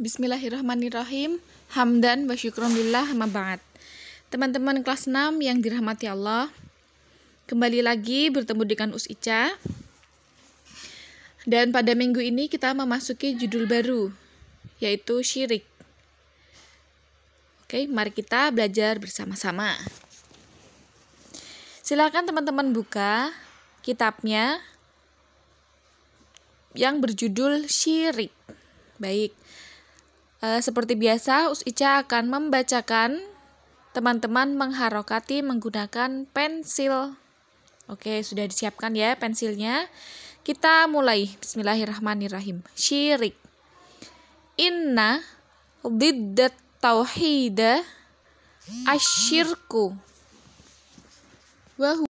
Bismillahirrahmanirrahim. Hamdan wa syukronillah ba'd. Teman-teman kelas 6 yang dirahmati Allah, kembali lagi bertemu dengan Us Ica. Dan pada minggu ini kita memasuki judul baru, yaitu syirik. Oke, mari kita belajar bersama-sama. Silakan teman-teman buka kitabnya yang berjudul syirik. Baik, e, seperti biasa, Us Ica akan membacakan teman-teman mengharokati menggunakan pensil. Oke, sudah disiapkan ya pensilnya. Kita mulai. Bismillahirrahmanirrahim. Syirik. Inna biddat tauhida asyirku. Wahu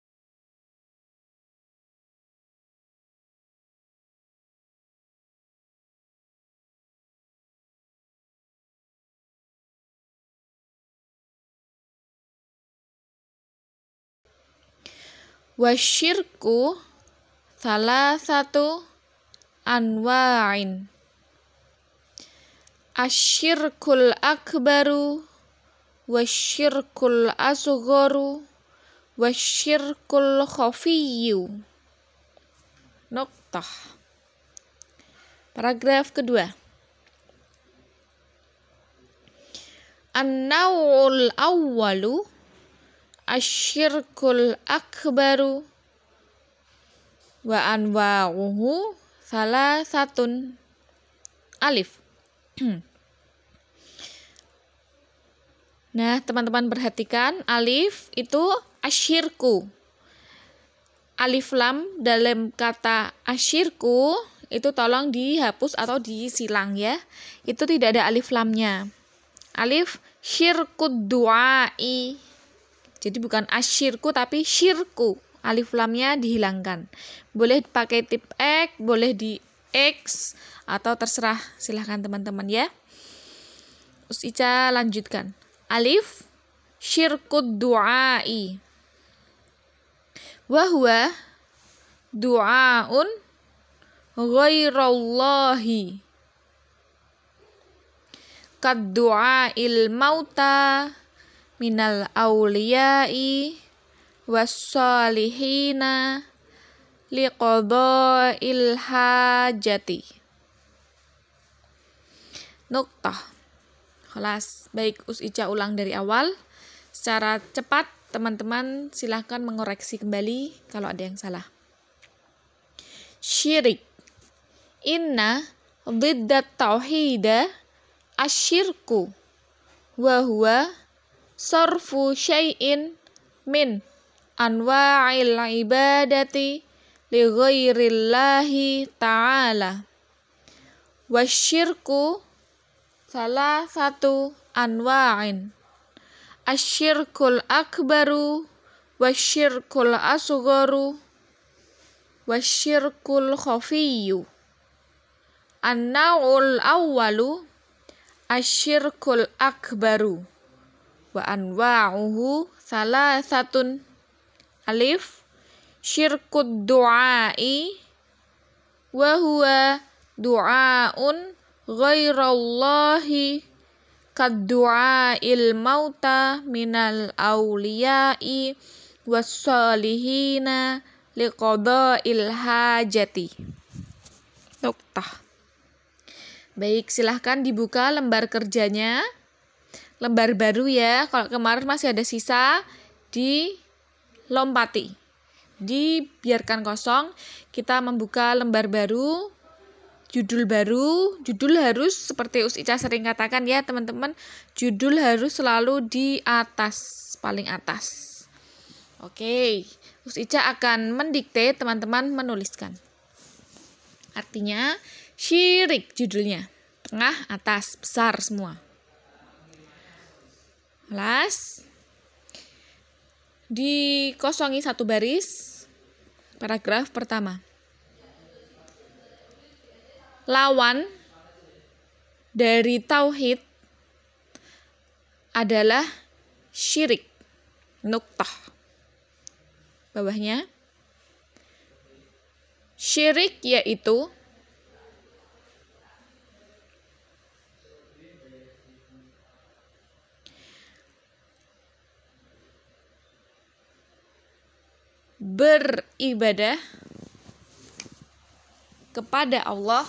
wasyirku salah satu anwa'in. Asyirkul akbaru wasyirkul asgharu wasyirkul khafiyyu. Noktah. Paragraf kedua. An-naw'ul awwalu asyirkul akbaru wa anwa'uhu salah satun alif Nah, teman-teman perhatikan alif itu asyirku. Alif lam dalam kata asyirku itu tolong dihapus atau disilang ya. Itu tidak ada alif lamnya. Alif syirkud du'ai jadi bukan asyirku tapi syirku. Alif lamnya dihilangkan. Boleh pakai tip X, boleh di X atau terserah silahkan teman-teman ya. Us Ica lanjutkan. Alif syirkud du'ai. Wahwa du'aun ghairallahi. Kad du'ail mauta minal awliyai wassalihina liqada'il hajati. Nuktah. Kelas. Baik Us Ica ulang dari awal. Secara cepat teman-teman silahkan mengoreksi kembali kalau ada yang salah. Syirik. Inna dhiddat tauhida asyirku wa huwa sarfu syai'in min anwa'il ibadati li ghairillahi ta'ala. Wasyirku salah satu anwa'in. Asyirkul akbaru wasyirkul asgharu wasyirkul khafiyyu. An-naw'ul awwalu asyirkul akbaru wa anwa'uhu salasatun. Alif. Syirkud du'ai. Wa huwa du'aun ghairallahi kad du'ail mauta minal awliyai wassalihina liqada'il hajati. Nuktah Baik, silahkan dibuka lembar kerjanya lembar baru ya. Kalau kemarin masih ada sisa, dilompati. Dibiarkan kosong, kita membuka lembar baru, judul baru. Judul harus seperti Us Ica sering katakan ya, teman-teman, judul harus selalu di atas, paling atas. Oke, Us Ica akan mendikte, teman-teman menuliskan. Artinya, syirik judulnya. Tengah, atas, besar semua. Las. Dikosongi satu baris. Paragraf pertama. Lawan dari tauhid adalah syirik. Nuktah. Bawahnya. Syirik yaitu beribadah kepada Allah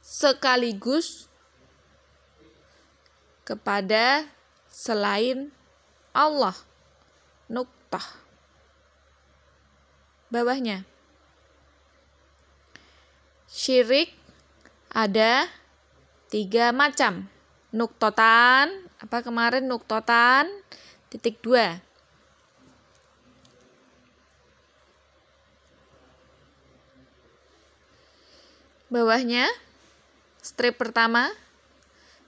sekaligus kepada selain Allah. Nuktah. Bawahnya. Syirik ada tiga macam. Nuktotan, apa kemarin nuktotan, titik dua. Bawahnya, strip pertama,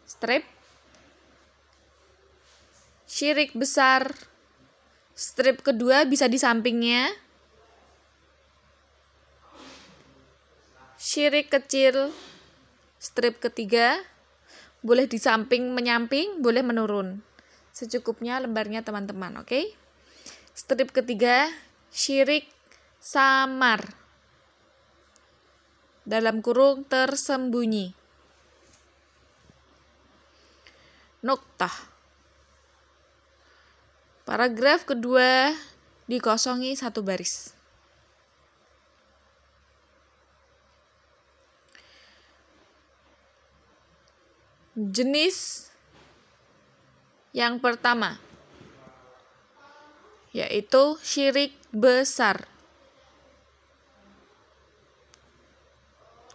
strip syirik besar. Strip kedua bisa di sampingnya. Syirik kecil. Strip ketiga boleh di samping menyamping, boleh menurun. Secukupnya lembarnya teman-teman, oke? Okay? Strip ketiga, syirik samar. Dalam kurung tersembunyi. Noktah. Paragraf kedua dikosongi satu baris. Jenis yang pertama yaitu syirik besar.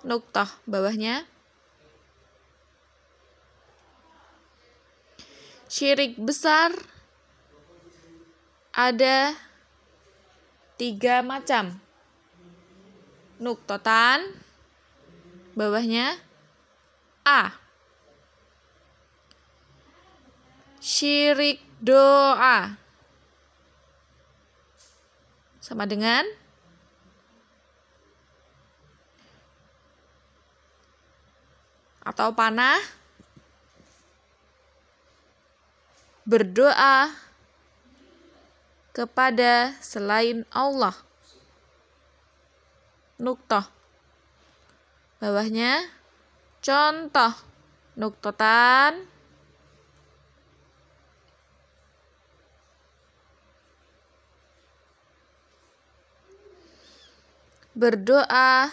Nuktah bawahnya. Syirik besar ada tiga macam. Nuktotan, bawahnya A. Syirik doa. Sama dengan atau panah berdoa kepada selain Allah. Nuktah. Bawahnya contoh nuktotan berdoa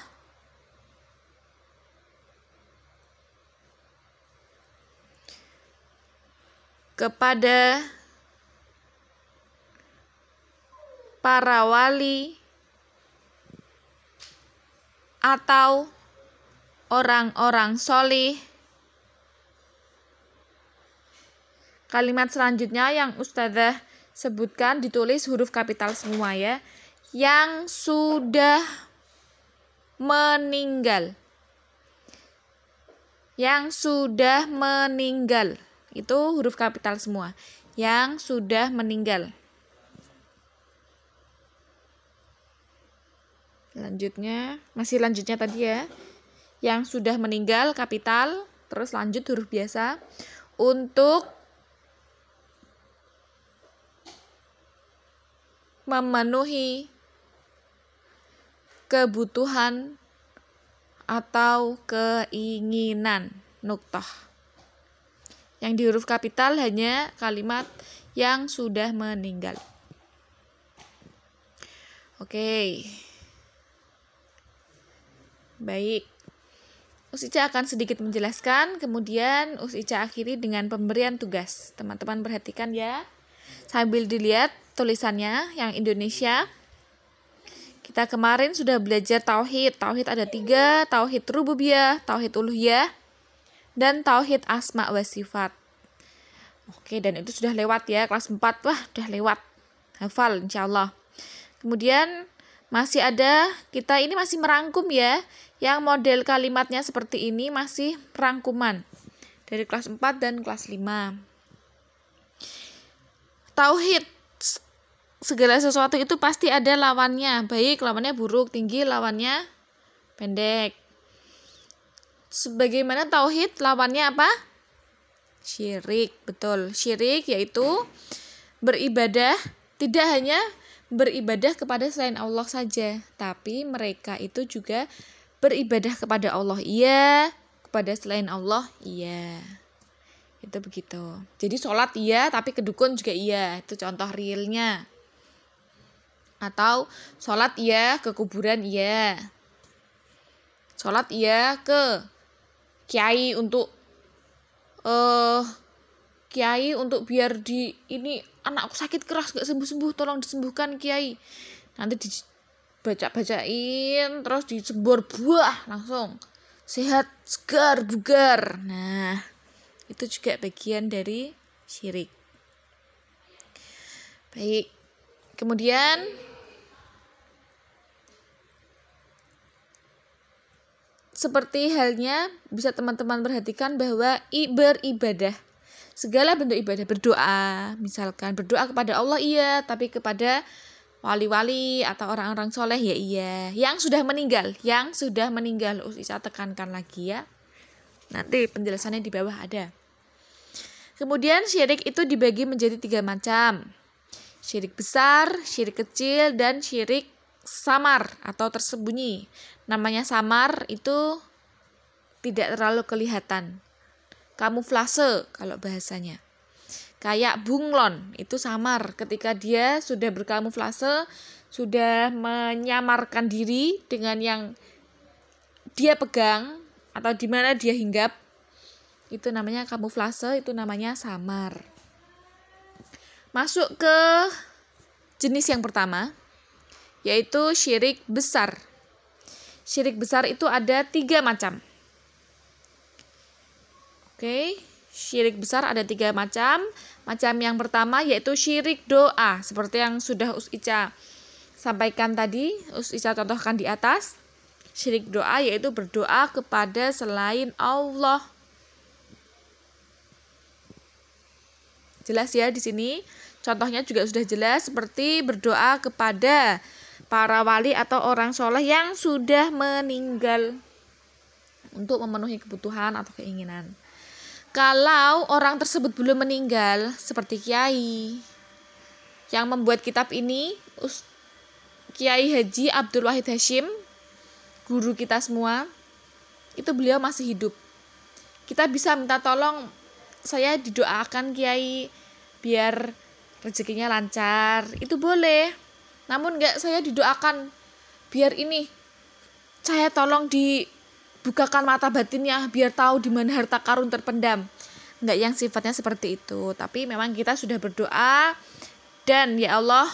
kepada para wali atau orang-orang solih. Kalimat selanjutnya yang Ustazah sebutkan ditulis huruf kapital semua ya. Yang sudah meninggal. Yang sudah meninggal. Itu huruf kapital semua. Yang sudah meninggal. Lanjutnya, masih lanjutnya tadi ya. Yang sudah meninggal kapital, terus lanjut huruf biasa untuk memenuhi kebutuhan atau keinginan nuktah. Yang di huruf kapital hanya kalimat yang sudah meninggal. Oke. Baik. Usica akan sedikit menjelaskan, kemudian Usica akhiri dengan pemberian tugas. Teman-teman perhatikan ya. Sambil dilihat tulisannya yang Indonesia. Kita kemarin sudah belajar tauhid. Tauhid ada tiga, tauhid rububiyah, tauhid uluhiyah, dan tauhid asma wa sifat. Oke, dan itu sudah lewat ya, kelas 4. Wah, sudah lewat. Hafal insya Allah. Kemudian masih ada, kita ini masih merangkum ya, yang model kalimatnya seperti ini masih rangkuman dari kelas 4 dan kelas 5. Tauhid segala sesuatu itu pasti ada lawannya, baik lawannya buruk, tinggi, lawannya pendek. Sebagaimana tauhid lawannya apa? Syirik, betul. Syirik yaitu beribadah tidak hanya beribadah kepada selain Allah saja, tapi mereka itu juga beribadah kepada Allah iya, kepada selain Allah iya. itu begitu jadi sholat iya tapi ke dukun juga iya itu contoh realnya atau sholat iya ke kuburan iya sholat iya ke kiai untuk eh uh, kiai untuk biar di ini anakku sakit keras gak sembuh sembuh tolong disembuhkan kiai nanti dibaca bacain terus disembur buah langsung sehat segar bugar nah itu juga bagian dari syirik. Baik. Kemudian seperti halnya bisa teman-teman perhatikan bahwa beribadah. Segala bentuk ibadah berdoa. Misalkan berdoa kepada Allah iya. Tapi kepada wali-wali atau orang-orang soleh ya iya. Yang sudah meninggal yang sudah meninggal. Usah tekankan lagi ya. Nanti penjelasannya di bawah ada. Kemudian syirik itu dibagi menjadi tiga macam. Syirik besar, syirik kecil, dan syirik samar atau tersembunyi. Namanya samar itu tidak terlalu kelihatan. Kamuflase kalau bahasanya. Kayak bunglon itu samar ketika dia sudah berkamuflase, sudah menyamarkan diri dengan yang dia pegang atau di mana dia hinggap itu namanya kamuflase, itu namanya samar. Masuk ke jenis yang pertama, yaitu syirik besar. Syirik besar itu ada tiga macam. Oke, syirik besar ada tiga macam. Macam yang pertama yaitu syirik doa, seperti yang sudah Us Ica sampaikan tadi, Us Ica contohkan di atas. Syirik doa yaitu berdoa kepada selain Allah. Jelas ya di sini. Contohnya juga sudah jelas seperti berdoa kepada para wali atau orang soleh yang sudah meninggal untuk memenuhi kebutuhan atau keinginan. Kalau orang tersebut belum meninggal, seperti kiai yang membuat kitab ini, Kiai Haji Abdul Wahid Hashim, guru kita semua, itu beliau masih hidup. Kita bisa minta tolong saya didoakan Kiai biar rezekinya lancar itu boleh namun enggak saya didoakan biar ini saya tolong dibukakan mata batinnya biar tahu di mana harta karun terpendam. Enggak yang sifatnya seperti itu. Tapi memang kita sudah berdoa dan ya Allah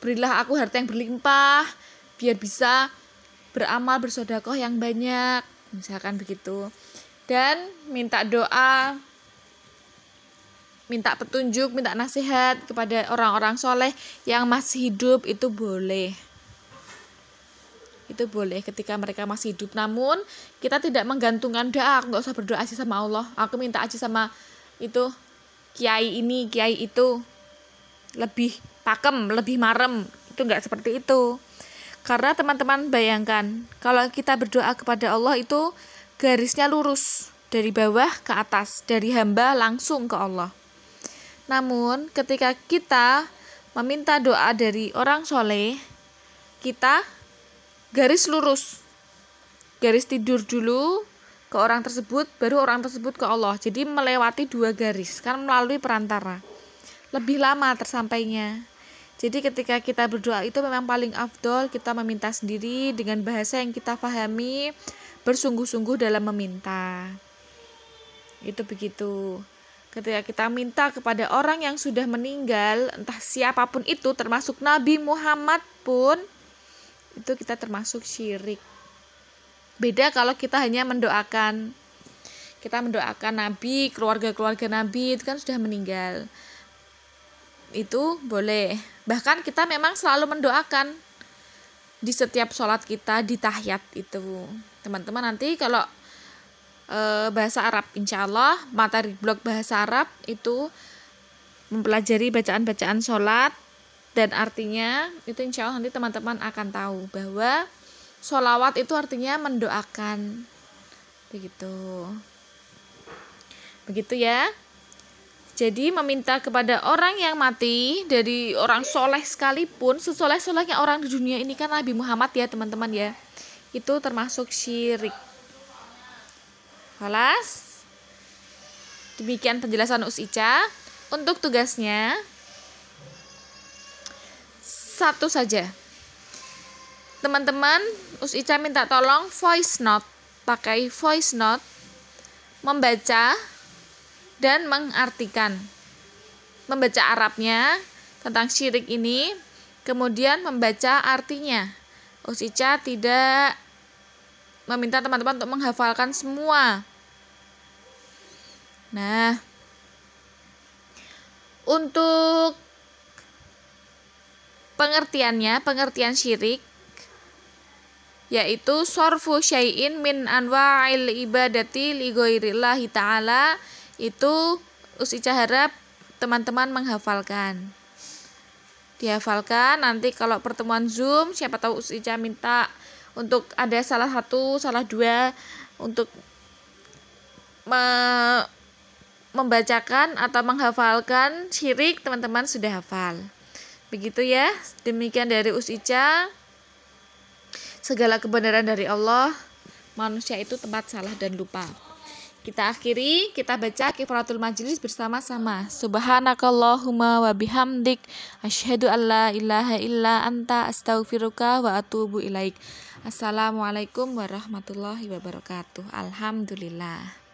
berilah aku harta yang berlimpah biar bisa beramal bersodakoh yang banyak. Misalkan begitu. Dan minta doa minta petunjuk, minta nasihat kepada orang-orang soleh yang masih hidup itu boleh. Itu boleh ketika mereka masih hidup. Namun kita tidak menggantungkan doa, aku nggak usah berdoa aja sama Allah. Aku minta aja sama itu kiai ini, kiai itu lebih pakem, lebih marem. Itu nggak seperti itu. Karena teman-teman bayangkan, kalau kita berdoa kepada Allah itu garisnya lurus dari bawah ke atas, dari hamba langsung ke Allah. Namun, ketika kita meminta doa dari orang soleh, kita garis lurus, garis tidur dulu ke orang tersebut, baru orang tersebut ke Allah. Jadi melewati dua garis, kan melalui perantara. Lebih lama tersampainya. Jadi ketika kita berdoa itu memang paling afdol kita meminta sendiri dengan bahasa yang kita pahami, bersungguh-sungguh dalam meminta. Itu begitu. Ketika kita minta kepada orang yang sudah meninggal, entah siapa pun itu, termasuk Nabi Muhammad pun, itu kita termasuk syirik. Beda kalau kita hanya mendoakan. Kita mendoakan Nabi, keluarga-keluarga Nabi itu kan sudah meninggal. Itu boleh. Bahkan kita memang selalu mendoakan di setiap sholat kita di tahiyat itu. Teman-teman nanti kalau e, bahasa Arab. Insya Allah materi blog bahasa Arab itu mempelajari bacaan-bacaan sholat dan artinya itu insya Allah nanti teman-teman akan tahu bahwa sholawat itu artinya mendoakan. Begitu. Begitu ya. Jadi meminta kepada orang yang mati dari orang soleh sekalipun sesoleh-solehnya orang di dunia ini kan Nabi Muhammad ya teman-teman ya. Itu termasuk syirik Kelas. Demikian penjelasan Us Ica. Untuk tugasnya satu saja. Teman-teman, Us Ica minta tolong voice note, pakai voice note membaca dan mengartikan. Membaca Arabnya tentang syirik ini, kemudian membaca artinya. Us Ica tidak meminta teman-teman untuk menghafalkan semua. Nah, untuk pengertiannya, pengertian syirik yaitu sorfu syai'in min anwa'il ibadati li ghairillahi ta'ala itu Usica harap teman-teman menghafalkan dihafalkan nanti kalau pertemuan Zoom siapa tahu Usica minta untuk ada salah satu salah dua untuk me membacakan atau menghafalkan syirik teman-teman sudah hafal begitu ya demikian dari Usica segala kebenaran dari Allah manusia itu tempat salah dan lupa kita akhiri, kita baca kifaratul majlis bersama-sama. Subhanakallahumma wa bihamdik asyhadu alla ilaha illa anta astaghfiruka wa atubu ilaik. Assalamualaikum warahmatullahi wabarakatuh. Alhamdulillah.